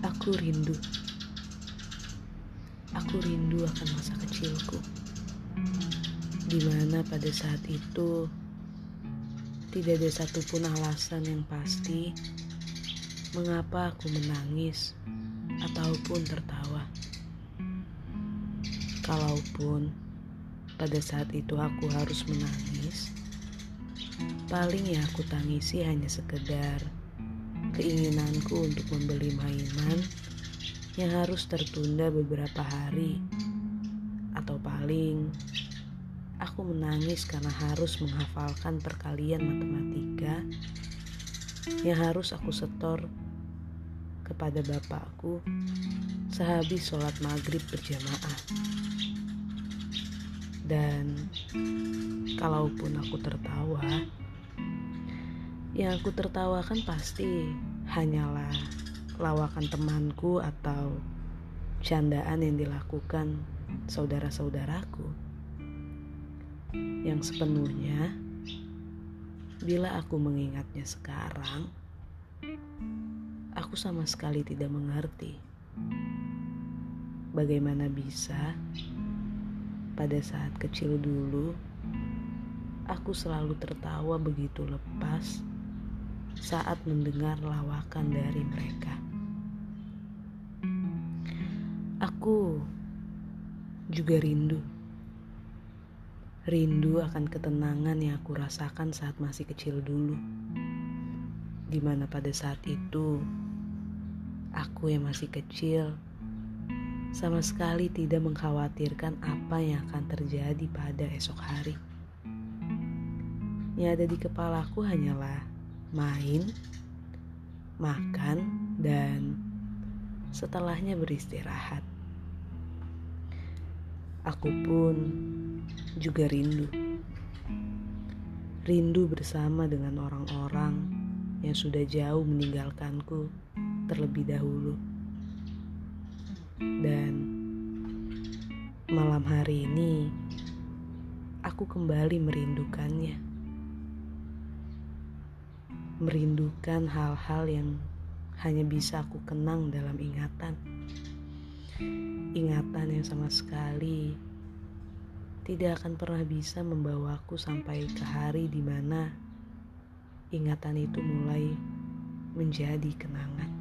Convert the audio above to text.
Aku rindu. Aku rindu akan masa kecilku. Di mana pada saat itu tidak ada satupun alasan yang pasti mengapa aku menangis ataupun tertawa. Kalaupun pada saat itu aku harus menangis, paling yang aku tangisi hanya sekedar keinginanku untuk membeli mainan yang harus tertunda beberapa hari, atau paling aku menangis karena harus menghafalkan perkalian matematika yang harus aku setor kepada bapakku sehabis sholat maghrib berjamaah. Dan kalaupun aku tertawa, yang aku tertawakan pasti hanyalah lawakan temanku atau candaan yang dilakukan saudara-saudaraku. Yang sepenuhnya, bila aku mengingatnya sekarang, aku sama sekali tidak mengerti bagaimana bisa pada saat kecil dulu aku selalu tertawa begitu lepas saat mendengar lawakan dari mereka. Aku juga rindu. Rindu akan ketenangan yang aku rasakan saat masih kecil dulu. Di mana pada saat itu, aku yang masih kecil sama sekali tidak mengkhawatirkan apa yang akan terjadi pada esok hari. Yang ada di kepalaku hanyalah main, makan, dan setelahnya beristirahat. Aku pun juga rindu. Rindu bersama dengan orang-orang yang sudah jauh meninggalkanku terlebih dahulu. Dan malam hari ini aku kembali merindukannya merindukan hal-hal yang hanya bisa aku kenang dalam ingatan. Ingatan yang sama sekali tidak akan pernah bisa membawaku sampai ke hari di mana ingatan itu mulai menjadi kenangan.